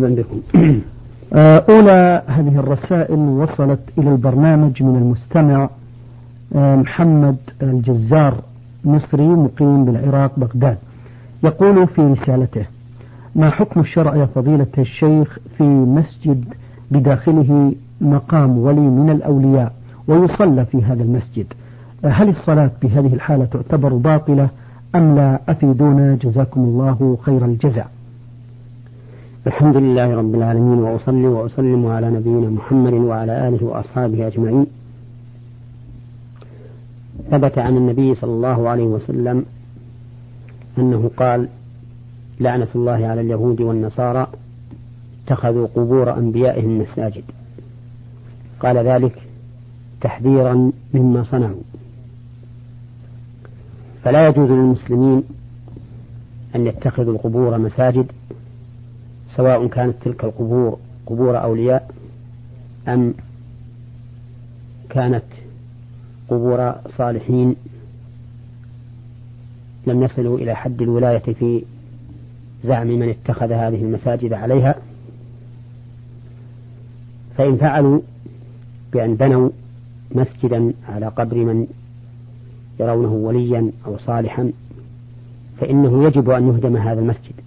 مرحبا بكم. آه، أولى هذه الرسائل وصلت إلى البرنامج من المستمع آه، محمد الجزار مصري مقيم بالعراق بغداد. يقول في رسالته ما حكم الشرع يا فضيلة الشيخ في مسجد بداخله مقام ولي من الأولياء ويصلى في هذا المسجد؟ هل الصلاة بهذه الحالة تعتبر باطلة أم لا؟ أفيدونا جزاكم الله خير الجزاء. الحمد لله رب العالمين وأصلي وأسلم على نبينا محمد وعلى آله وأصحابه أجمعين. ثبت عن النبي صلى الله عليه وسلم أنه قال لعنة الله على اليهود والنصارى اتخذوا قبور أنبيائهم مساجد. قال ذلك تحذيرا مما صنعوا. فلا يجوز للمسلمين أن يتخذوا القبور مساجد سواء كانت تلك القبور قبور أولياء أم كانت قبور صالحين لم يصلوا إلى حد الولاية في زعم من اتخذ هذه المساجد عليها فإن فعلوا بأن بنوا مسجدا على قبر من يرونه وليا أو صالحا فإنه يجب أن يهدم هذا المسجد.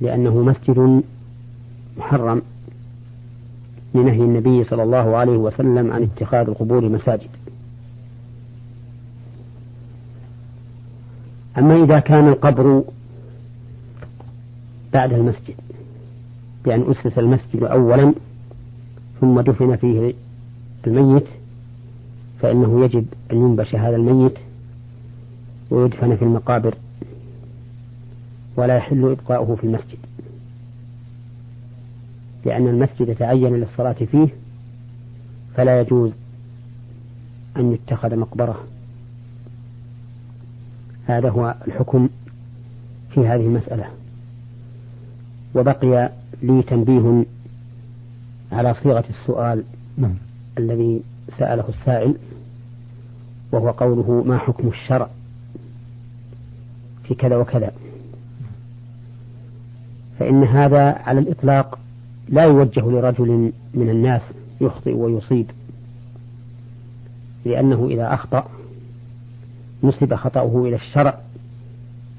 لأنه مسجد محرم لنهي النبي صلى الله عليه وسلم عن اتخاذ القبور مساجد. أما إذا كان القبر بعد المسجد بأن أسس المسجد أولا ثم دفن فيه الميت فإنه يجب أن ينبش هذا الميت ويدفن في المقابر. ولا يحل إبقاؤه في المسجد. لأن المسجد تعين للصلاة فيه فلا يجوز أن يتخذ مقبرة. هذا هو الحكم في هذه المسألة. وبقي لي تنبيه على صيغة السؤال نعم. الذي سأله السائل وهو قوله ما حكم الشرع في كذا وكذا؟ فإن هذا على الإطلاق لا يوجه لرجل من الناس يخطئ ويصيب لأنه إذا أخطأ نسب خطأه إلى الشرع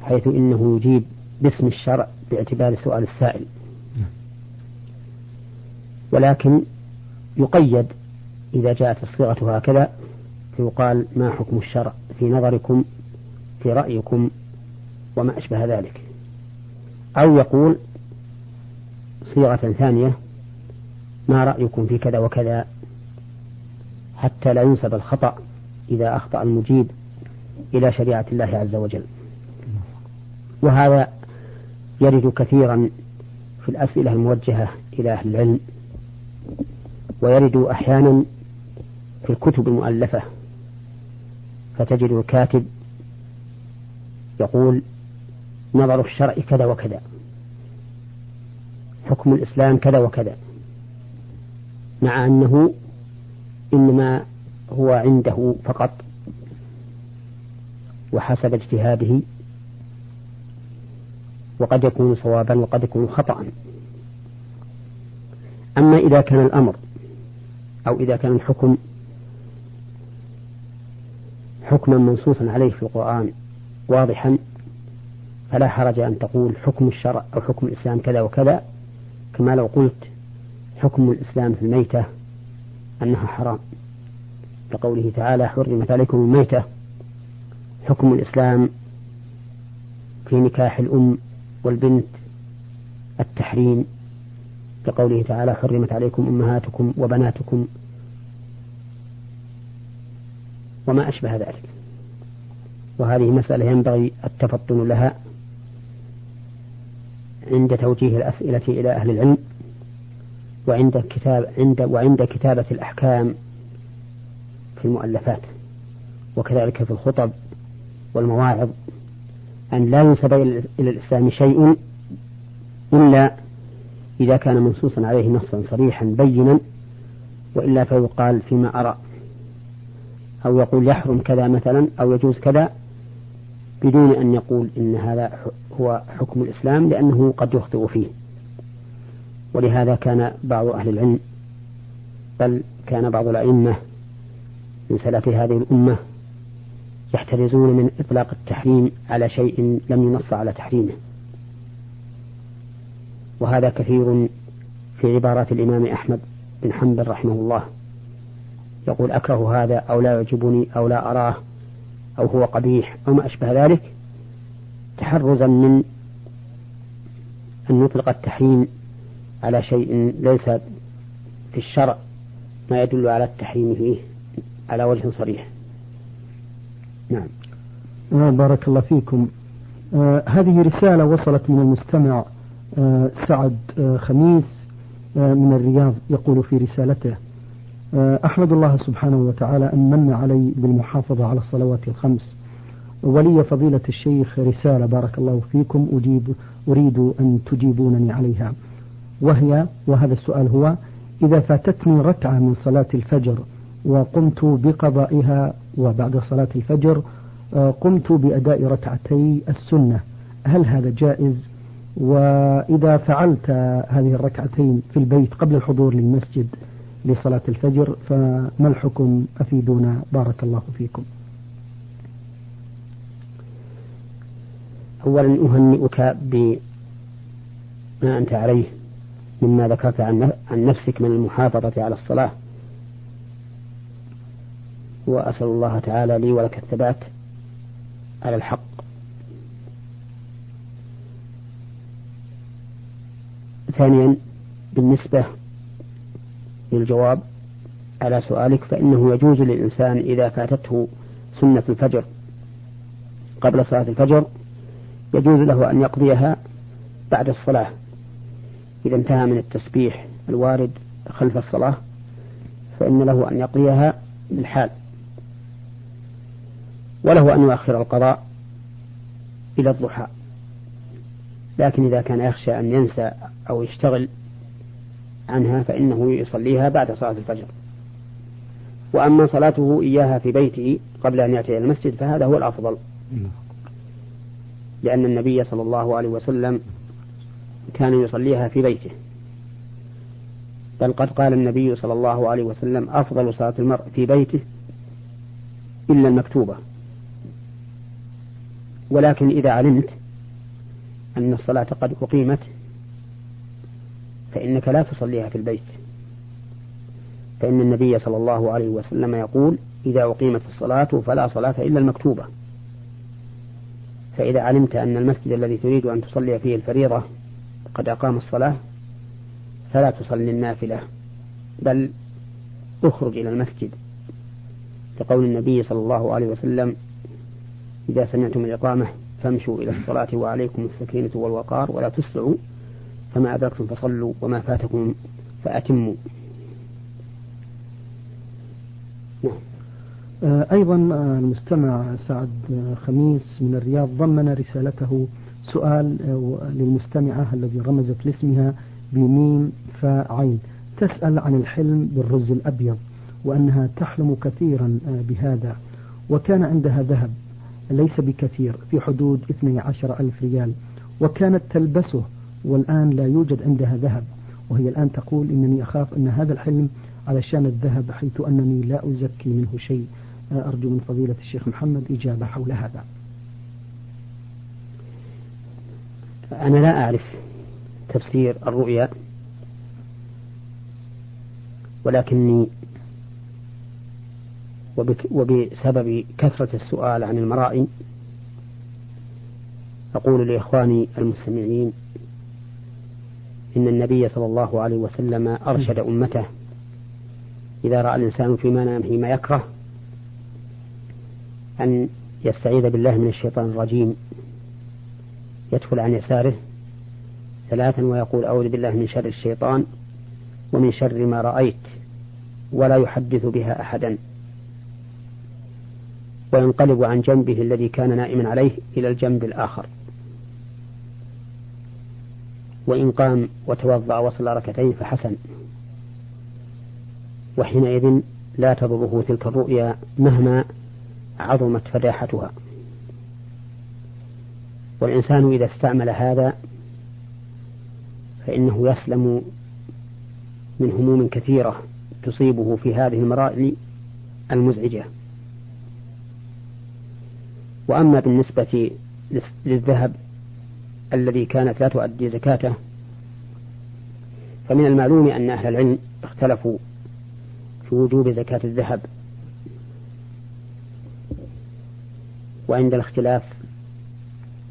حيث إنه يجيب باسم الشرع باعتبار سؤال السائل. ولكن يقيد إذا جاءت الصيغة هكذا فيقال ما حكم الشرع في نظركم في رأيكم وما أشبه ذلك. أو يقول صيغة ثانية ما رأيكم في كذا وكذا؟ حتى لا ينسب الخطأ إذا أخطأ المجيب إلى شريعة الله عز وجل. وهذا يرد كثيرا في الأسئلة الموجهة إلى أهل العلم ويرد أحيانا في الكتب المؤلفة. فتجد الكاتب يقول نظر الشرع كذا وكذا. حكم الإسلام كذا وكذا. مع أنه إنما هو عنده فقط وحسب اجتهاده وقد يكون صوابا وقد يكون خطأ. أما إذا كان الأمر أو إذا كان الحكم حكما منصوصا عليه في القرآن واضحا فلا حرج أن تقول حكم الشرع أو حكم الإسلام كذا وكذا. كما لو قلت حكم الإسلام في الميتة أنها حرام. لقوله تعالى حرمت عليكم الميتة. حكم الإسلام في نكاح الأم والبنت التحريم. كقوله تعالى حرمت عليكم أمهاتكم وبناتكم. وما أشبه ذلك. وهذه مسألة ينبغي التفطن لها. عند توجيه الأسئلة إلى أهل العلم وعند كتاب عند وعند كتابة الأحكام في المؤلفات وكذلك في الخطب والمواعظ أن لا ينسب إلى الإسلام شيء إلا إذا كان منصوصا عليه نصا صريحا بينا وإلا فيقال فيما أرى أو يقول يحرم كذا مثلا أو يجوز كذا بدون أن يقول إن هذا هو حكم الإسلام لأنه قد يخطئ فيه. ولهذا كان بعض أهل العلم بل كان بعض الأئمة من سلف هذه الأمة يحترزون من إطلاق التحريم على شيء لم ينص على تحريمه. وهذا كثير في عبارات الإمام أحمد بن حنبل رحمه الله. يقول أكره هذا أو لا يعجبني أو لا أراه. أو هو قبيح أو ما أشبه ذلك تحرزا من أن يطلق التحريم على شيء ليس في الشرع ما يدل على التحريم فيه على وجه صريح. نعم. آه بارك الله فيكم. آه هذه رسالة وصلت من المستمع آه سعد آه خميس آه من الرياض يقول في رسالته أحمد الله سبحانه وتعالى أن من علي بالمحافظة على الصلوات الخمس. ولي فضيلة الشيخ رسالة بارك الله فيكم أجيب أريد أن تجيبونني عليها. وهي وهذا السؤال هو إذا فاتتني ركعة من صلاة الفجر وقمت بقضائها وبعد صلاة الفجر آه، قمت بأداء ركعتي السنة هل هذا جائز؟ وإذا فعلت هذه الركعتين في البيت قبل الحضور للمسجد لصلاة الفجر فما الحكم؟ أفيدونا. بارك الله فيكم. أولا أهنئك بما أنت عليه مما ذكرت عن نفسك من المحافظة على الصلاة. وأسأل الله تعالى لي ولك الثبات على الحق. ثانيا بالنسبة للجواب على سؤالك فإنه يجوز للإنسان إذا فاتته سنة الفجر قبل صلاة الفجر يجوز له أن يقضيها بعد الصلاة. إذا انتهى من التسبيح الوارد خلف الصلاة فإن له أن يقضيها بالحال. وله أن يؤخر القضاء إلى الضحى. لكن إذا كان يخشى أن ينسى أو يشتغل عنها فإنه يصليها بعد صلاة الفجر. وأما صلاته إياها في بيته قبل أن يأتي إلى المسجد فهذا هو الأفضل. لأن النبي صلى الله عليه وسلم كان يصليها في بيته. بل قد قال النبي صلى الله عليه وسلم أفضل صلاة المرء في بيته إلا المكتوبة. ولكن إذا علمت أن الصلاة قد أقيمت فإنك لا تصليها في البيت. فإن النبي صلى الله عليه وسلم يقول إذا أقيمت الصلاة فلا صلاة إلا المكتوبة. فإذا علمت أن المسجد الذي تريد أن تصلي فيه الفريضة قد أقام الصلاة فلا تصلي النافلة بل اخرج إلى المسجد. لقول النبي صلى الله عليه وسلم إذا سمعتم الإقامة فامشوا إلى الصلاة وعليكم السكينة والوقار ولا تسرعوا. فما أدركتم فصلوا وما فاتكم فأتموا نعم. آه، أيضا آه، المستمع سعد خميس من الرياض ضمن رسالته سؤال آه، للمستمعة الذي رمزت لاسمها بميم فعين تسأل عن الحلم بالرز الأبيض وأنها تحلم كثيرا بهذا وكان عندها ذهب ليس بكثير في حدود 12 ألف ريال وكانت تلبسه والآن لا يوجد عندها ذهب. وهي الآن تقول إنني أخاف أن هذا الحلم علشان الذهب حيث أنني لا أزكي منه شيء. أرجو من فضيلة الشيخ محمد إجابة حول هذا. أنا لا أعرف تفسير الرؤيا ولكني وبسبب كثرة السؤال عن المرائي أقول لإخواني المستمعين إن النبي صلى الله عليه وسلم أرشد أمته. إذا رأى الإنسان في منامه ما يكره أن يستعيذ بالله من الشيطان الرجيم. يدخل عن يساره ثلاثا ويقول أعوذ بالله من شر الشيطان ومن شر ما رأيت ولا يحدث بها أحدا. وينقلب عن جنبه الذي كان نائما عليه إلى الجنب الآخر. وإن قام وتوضأ وصلى ركعتين فحسن. وحينئذ لا تضره تلك الرؤيا مهما عظمت فداحتها. والإنسان إذا استعمل هذا فإنه يسلم من هموم كثيرة تصيبه في هذه المرائل المزعجة. وأما بالنسبة للذهب الذي كانت لا تؤدي زكاته فمن المعلوم أن أهل العلم اختلفوا في وجوب زكاة الذهب. وعند الاختلاف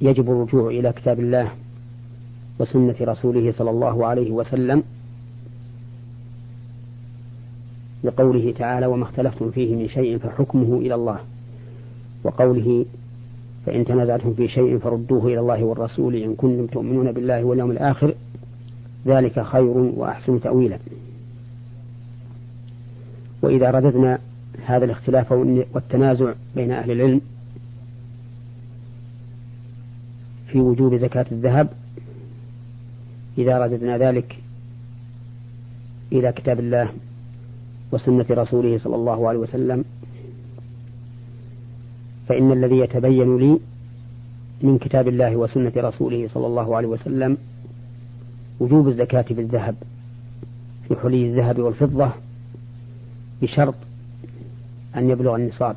يجب الرجوع إلى كتاب الله وسنة رسوله صلى الله عليه وسلم لقوله تعالى وما اختلفتم فيه من شيء فحكمه إلى الله وقوله فإن تنازعتم في شيء فردوه إلى الله والرسول إن كنتم تؤمنون بالله واليوم الآخر ذلك خير وأحسن تأويلا. وإذا رددنا هذا الاختلاف والتنازع بين أهل العلم في وجوب زكاة الذهب إذا رددنا ذلك إلى كتاب الله وسنة رسوله صلى الله عليه وسلم فإن الذي يتبين لي من كتاب الله وسنة رسوله صلى الله عليه وسلم وجوب الزكاة بالذهب في حلي الذهب والفضة بشرط أن يبلغ النصاب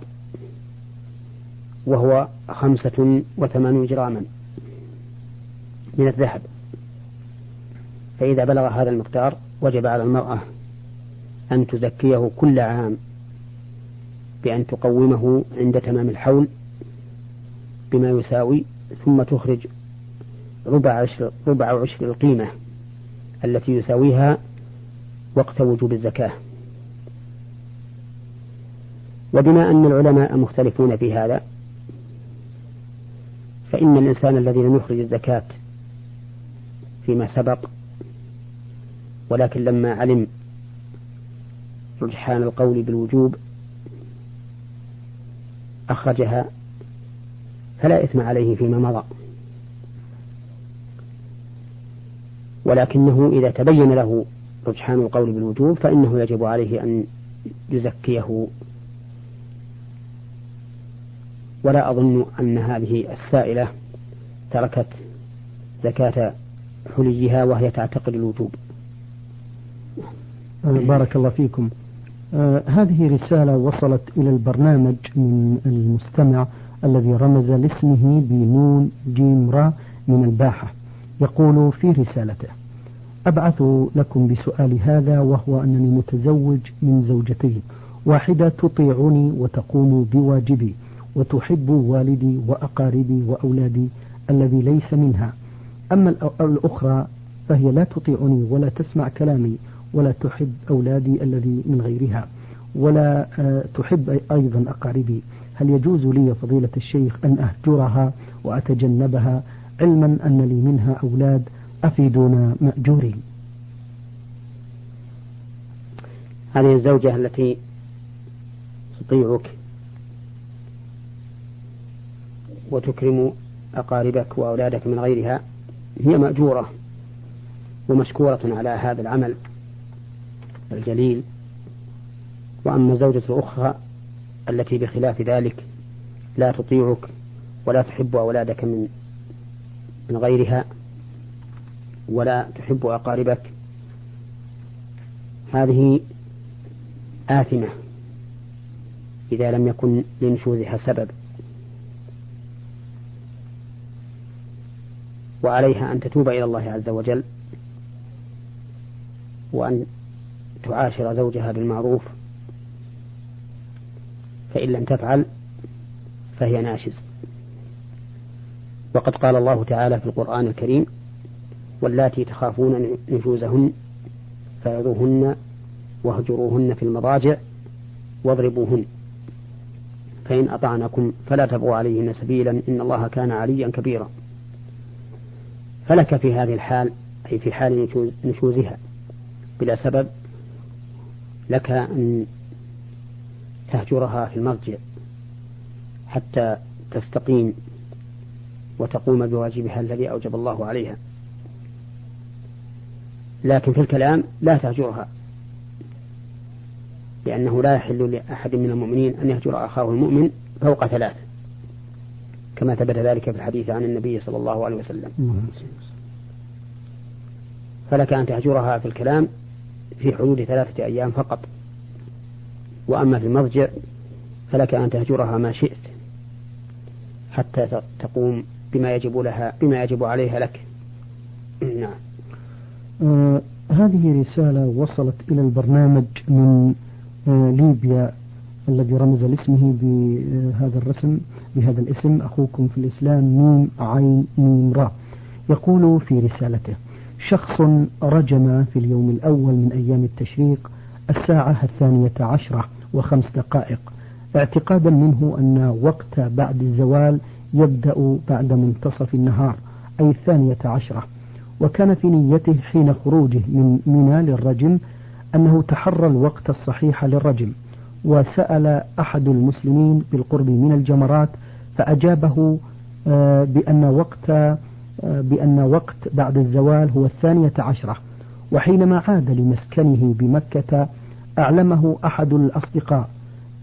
وهو خمسة وثمانون جراما من الذهب. فإذا بلغ هذا المقدار وجب على المرأة أن تزكيه كل عام بأن تقومه عند تمام الحول بما يساوي ثم تخرج ربع عشر, ربع عشر القيمة التي يساويها وقت وجوب الزكاة. وبما أن العلماء مختلفون في هذا فإن الإنسان الذي لم يخرج الزكاة فيما سبق ولكن لما علم رجحان القول بالوجوب أخرجها فلا إثم عليه فيما مضى. ولكنه إذا تبين له رجحان القول بالوجوب فإنه يجب عليه أن يزكيه. ولا أظن أن هذه السائلة تركت زكاة حليها وهي تعتقد الوجوب. بارك الله فيكم. آه هذه رسالة وصلت إلى البرنامج من المستمع الذي رمز لاسمه بنون جيم را من الباحة. يقول في رسالته أبعث لكم بسؤال هذا وهو أنني متزوج من زوجتين واحدة تطيعني وتقوم بواجبي وتحب والدي وأقاربي وأولادي الذي ليس منها. أما الأخرى فهي لا تطيعني ولا تسمع كلامي ولا تحب أولادي الذي من غيرها ولا آه، تحب أيضا أقاربي. هل يجوز لي فضيلة الشيخ أن أهجرها وأتجنبها علما أن لي منها أولاد أفيدونا مأجورين هذه الزوجة التي تطيعك وتكرم أقاربك وأولادك من غيرها هي مأجورة ومشكورة على هذا العمل. الجليل. وأما الزوجة الأخرى التي بخلاف ذلك لا تطيعك ولا تحب أولادك من من غيرها ولا تحب أقاربك. هذه آثمة إذا لم يكن لنشوزها سبب. وعليها أن تتوب إلى الله عز وجل. وأن تعاشر زوجها بالمعروف فإن لم تفعل فهي ناشز. وقد قال الله تعالى في القرآن الكريم واللاتي تخافون نشوزهن فعظوهن واهجروهن في المضاجع واضربوهن فإن أطعنكم فلا تبغوا عليهن سبيلا إن الله كان عليا كبيرا. فلك في هذه الحال أي في حال نشوزها بلا سبب لك أن تهجرها في المضجع حتى تستقيم وتقوم بواجبها الذي أوجب الله عليها. لكن في الكلام لا تهجرها لأنه لا يحل لأحد من المؤمنين أن يهجر أخاه المؤمن فوق ثلاث كما ثبت ذلك في الحديث عن النبي صلى الله عليه وسلم. فلك أن تهجرها في الكلام في حدود ثلاثة أيام فقط. وأما في المضجع فلك أن تهجرها ما شئت حتى تقوم بما يجب لها بما يجب عليها لك. نعم. آه هذه رسالة وصلت إلى البرنامج من آه ليبيا. الذي رمز لاسمه بهذا الرسم بهذا الاسم. أخوكم في الإسلام ميم عين ميم را. يقول في رسالته شخص رجم في اليوم الأول من أيام التشريق الساعة الثانية عشرة وخمس دقائق اعتقادا منه أن وقت بعد الزوال يبدأ بعد منتصف النهار أي الثانية عشرة وكان في نيته حين خروجه من منى للرجم أنه تحرى الوقت الصحيح للرجم وسأل أحد المسلمين بالقرب من الجمرات فأجابه آه، بأن وقت بأن وقت بعد الزوال هو الثانية عشرة وحينما عاد لمسكنه بمكة أعلمه أحد الأصدقاء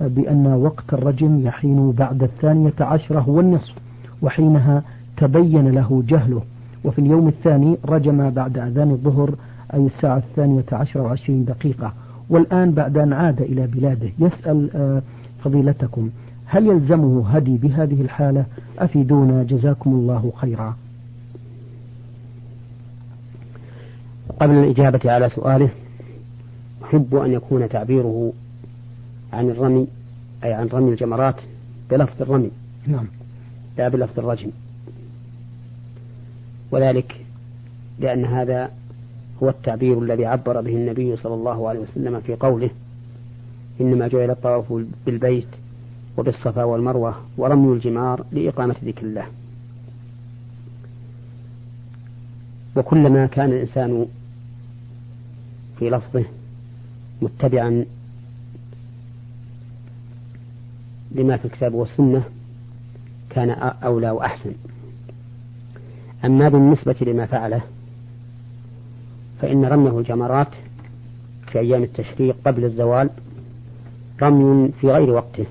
بأن وقت الرجم يحين بعد الثانية عشرة هو النصف وحينها تبين له جهله. وفي اليوم الثاني رجم بعد أذان الظهر أي الساعة الثانية عشرة وعشرين دقيقة. والآن بعد أن عاد إلى بلاده. يسأل آه، فضيلتكم هل يلزمه هدي بهذه الحالة؟ أفيدونا جزاكم الله خيرا. قبل الإجابة على سؤاله أحب أن يكون تعبيره عن الرمي أي عن رمي الجمرات بلفظ الرمي. نعم. لا بلفظ الرجم. وذلك لأن هذا هو التعبير الذي عبر به النبي صلى الله عليه وسلم في قوله إنما جعل الطواف بالبيت وبالصفا والمروة ورمي الجمار لإقامة ذكر الله. وكلما كان الإنسان في لفظه متبعا لما في الكتاب والسنة كان أولى وأحسن. أما بالنسبة لما فعله فإن رميه الجمرات في أيام التشريق قبل الزوال رمي في غير وقته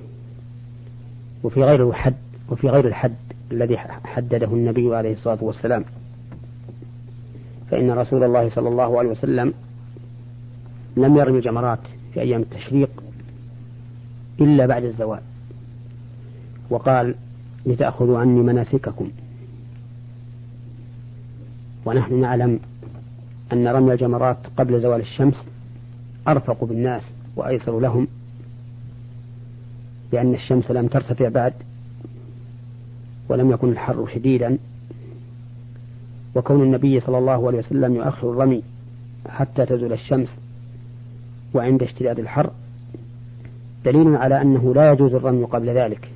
وفي غير الحد وفي غير الحد الذي حدده النبي عليه الصلاة والسلام. فإن رسول الله صلى الله عليه وسلم لم يرمي الجمرات في أيام التشريق إلا بعد الزوال. وقال لتأخذوا عني مناسككم. ونحن نعلم أن رمي الجمرات قبل زوال الشمس أرفق بالناس وأيسر لهم لأن الشمس لم ترتفع بعد ولم يكن الحر شديدا. وكون النبي صلى الله عليه وسلم يؤخر الرمي حتى تزول الشمس وعند اشتداد الحر دليل على أنه لا يجوز الرمي قبل ذلك.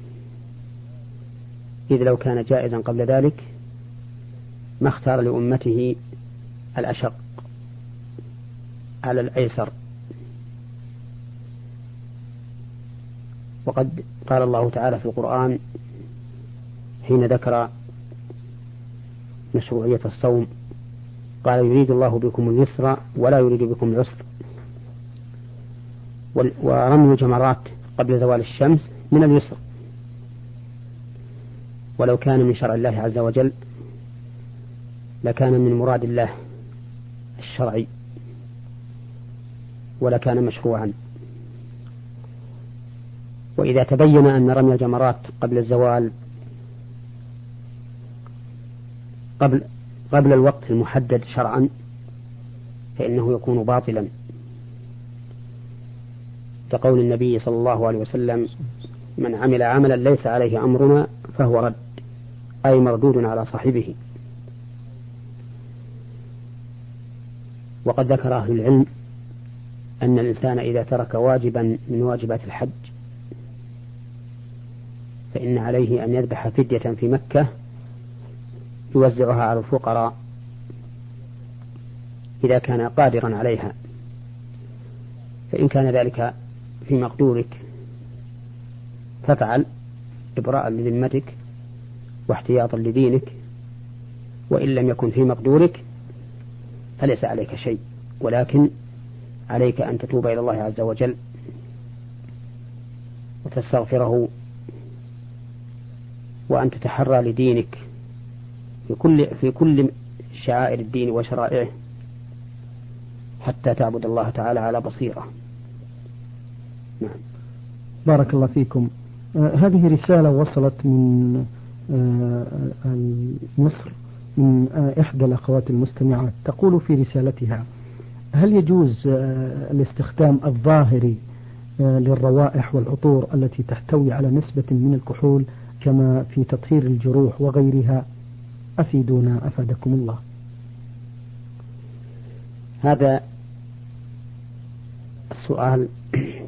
إذ لو كان جائزا قبل ذلك ما اختار لأمته الأشق على الأيسر. وقد قال الله تعالى في القرآن حين ذكر مشروعية الصوم قال يريد الله بكم اليسر ولا يريد بكم العسر ورمي الجمرات قبل زوال الشمس من اليسر. ولو كان من شرع الله عز وجل لكان من مراد الله الشرعي ولكان مشروعا. وإذا تبين أن رمي الجمرات قبل الزوال قبل قبل الوقت المحدد شرعا فإنه يكون باطلا. كقول النبي صلى الله عليه وسلم من عمل عملا ليس عليه أمرنا فهو رد أي مردود على صاحبه. وقد ذكر أهل العلم أن الإنسان إذا ترك واجبا من واجبات الحج فإن عليه أن يذبح فدية في مكة يوزعها على الفقراء إذا كان قادرا عليها. فإن كان ذلك في مقدورك. فافعل إبراء لذمتك واحتياطا لدينك وإن لم يكن في مقدورك فليس عليك شيء ولكن عليك أن تتوب إلى الله عز وجل. وتستغفره وأن تتحرى لدينك في كل في كل شعائر الدين وشرائعه حتى تعبد الله تعالى على بصيرة. نعم. بارك الله فيكم. آه هذه رسالة وصلت من آه مصر من آه إحدى الأخوات المستمعات. تقول في رسالتها هل يجوز آه الاستخدام الظاهري آه، للروائح والعطور التي تحتوي على نسبة من الكحول كما في تطهير الجروح وغيرها؟ أفيدونا أفادكم الله. هذا السؤال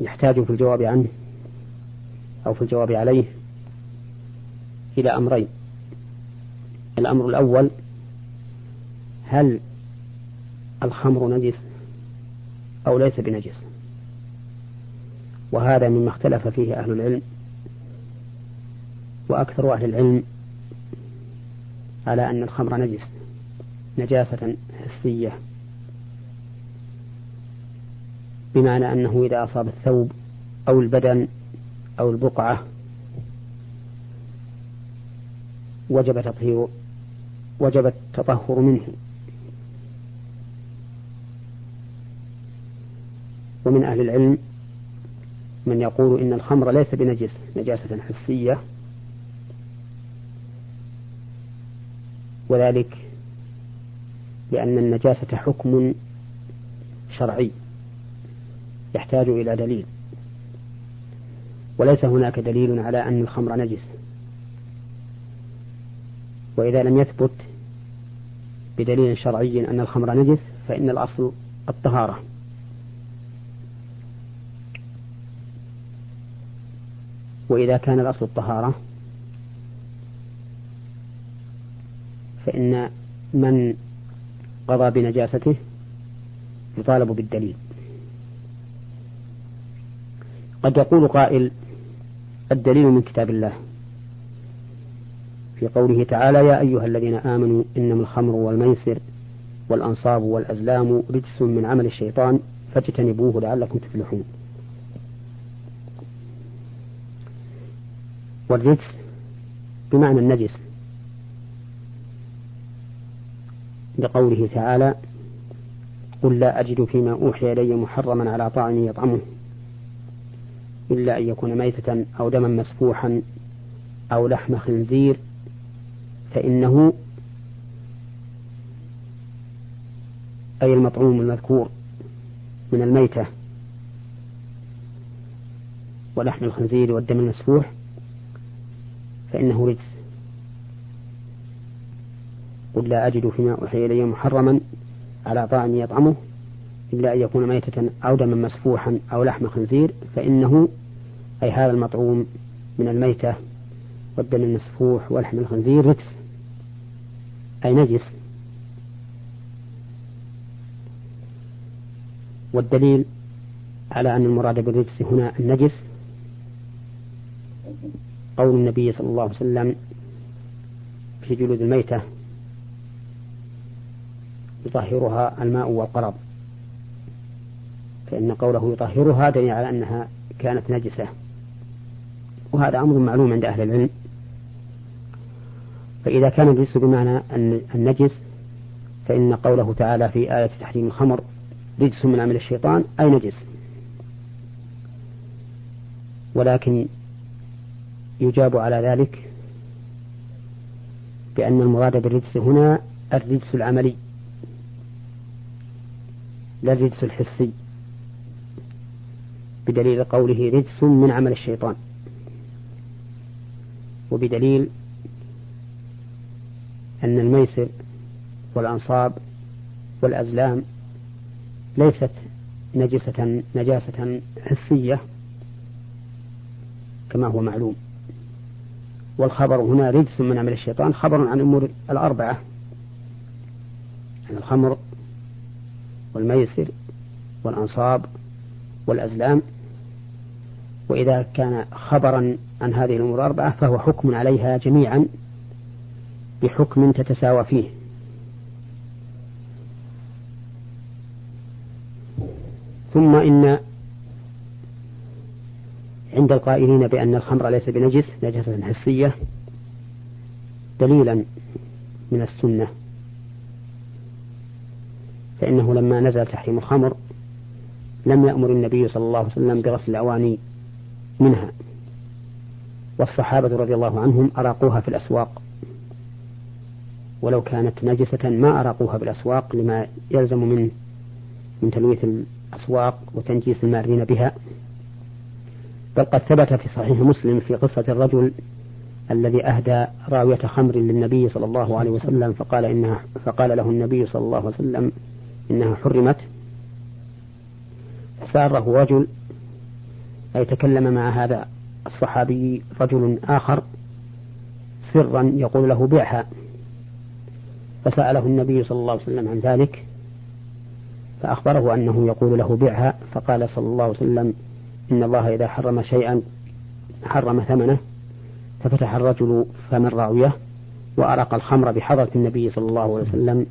يحتاج في الجواب عنه أو في الجواب عليه إلى أمرين. الأمر الأول هل الخمر نجس أو ليس بنجس؟ وهذا مما اختلف فيه أهل العلم وأكثر أهل العلم على أن الخمر نجس نجاسة حسية. بمعنى أنه إذا أصاب الثوب أو البدن أو البقعة وجب تطهير وجب التطهر منه. ومن أهل العلم من يقول إن الخمر ليس بنجس نجاسة حسية. وذلك لأن النجاسة حكم شرعي. يحتاج إلى دليل. وليس هناك دليل على أن الخمر نجس. وإذا لم يثبت بدليل شرعي أن الخمر نجس فإن الأصل الطهارة. وإذا كان الأصل الطهارة فإن من قضى بنجاسته يطالب بالدليل. قد يقول قائل الدليل من كتاب الله في قوله تعالى يا أيها الذين آمنوا إنما الخمر والميسر والأنصاب والأزلام رجس من عمل الشيطان فاجتنبوه لعلكم تفلحون. والرجس بمعنى النجس لقوله تعالى قل لا أجد فيما أوحي إلي محرما على طاعم يطعمه. إلا أن يكون ميتة أو دما مسفوحا أو لحم خنزير فإنه أي المطعوم المذكور من الميتة ولحم الخنزير والدم المسفوح فإنه رجس. قل لا أجد فيما أوحي إلي محرما على طاعم يطعمه. إلا أن يكون ميتة أو دما مسفوحا أو لحم خنزير فإنه أي هذا المطعوم من الميتة والدم المسفوح ولحم الخنزير رجس أي نجس. والدليل على أن المراد بالرجس هنا النجس. قول النبي صلى الله عليه وسلم في جلود الميتة يطهرها الماء والقرض. فإن قوله يطهرها دليل على أنها كانت نجسة. وهذا أمر معلوم عند أهل العلم. فإذا كان الرجس بمعنى النجس فإن قوله تعالى في آية تحريم الخمر رجس من عمل الشيطان أي نجس. ولكن يجاب على ذلك بأن المراد بالرجس هنا الرجس العملي لا الرجس الحسي. بدليل قوله رجس من عمل الشيطان. وبدليل أن الميسر والأنصاب والأزلام ليست نجسة نجاسة حسية كما هو معلوم. والخبر هنا رجس من عمل الشيطان خبر عن الأمور الأربعة. عن الخمر والميسر والأنصاب والأزلام وإذا كان خبرا عن هذه الأمور الأربعة فهو حكم عليها جميعا بحكم تتساوى فيه. ثم إن عند القائلين بأن الخمر ليس بنجس نجسة حسية دليلا من السنة. فإنه لما نزل تحريم الخمر لم يأمر النبي صلى الله عليه وسلم بغسل الأواني منها. والصحابة رضي الله عنهم أراقوها في الأسواق. ولو كانت نجسة ما أراقوها بالأسواق لما يلزم من من تلويث الأسواق وتنجيس المارين بها. بل قد ثبت في صحيح مسلم في قصة الرجل الذي أهدى راوية خمر للنبي صلى الله عليه وسلم فقال إنها فقال له النبي صلى الله عليه وسلم إنها حرمت. فساره رجل أي تكلم مع هذا الصحابي رجل آخر سرا يقول له بيعها فسأله النبي صلى الله عليه وسلم عن ذلك فأخبره أنه يقول له بيعها فقال صلى الله عليه وسلم إن الله إذا حرم شيئا حرم ثمنه ففتح الرجل فم الراوية وأرق الخمر بحضرة النبي صلى الله عليه وسلم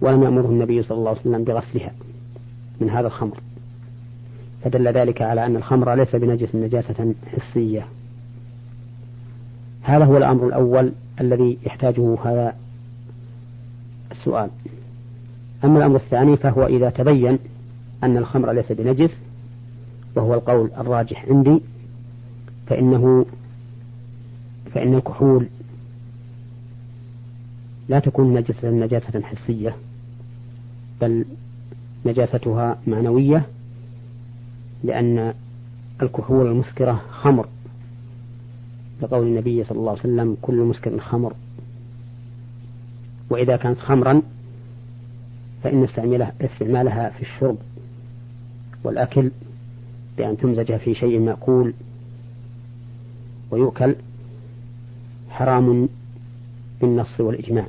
ولم يأمره النبي صلى الله عليه وسلم بغسلها من هذا الخمر. فدل ذلك على أن الخمر ليس بنجس نجاسة حسية. هذا هو الأمر الأول الذي يحتاجه هذا السؤال. أما الأمر الثاني فهو إذا تبين أن الخمر ليس بنجس وهو القول الراجح عندي فإنه فإن الكحول لا تكون نجسة نجاسة حسية بل نجاستها معنوية لأن الكحول المسكرة خمر. لقول النبي صلى الله عليه وسلم كل مسكر خمر. وإذا كانت خمرا فإن استعمالها في الشرب والأكل بأن تمزج في شيء مأكول ويؤكل حرام بالنص والإجماع.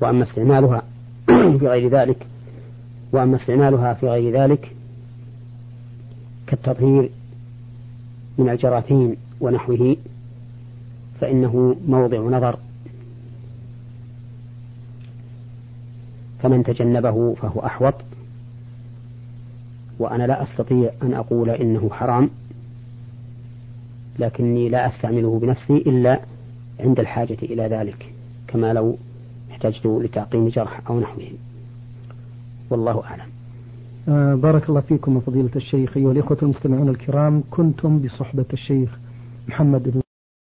وأما استعمالها في غير ذلك وأما استعمالها في غير ذلك كالتطهير من الجراثيم ونحوه فإنه موضع نظر. فمن تجنبه فهو أحوط. وأنا لا أستطيع أن أقول إنه حرام لكني لا أستعمله بنفسي إلا عند الحاجة إلى ذلك كما لو احتجت لتعقيم جرح أو نحوه. والله أعلم. آه بارك الله فيكم فضيلة الشيخ. أيها الإخوة المستمعون الكرام كنتم بصحبة الشيخ محمد بن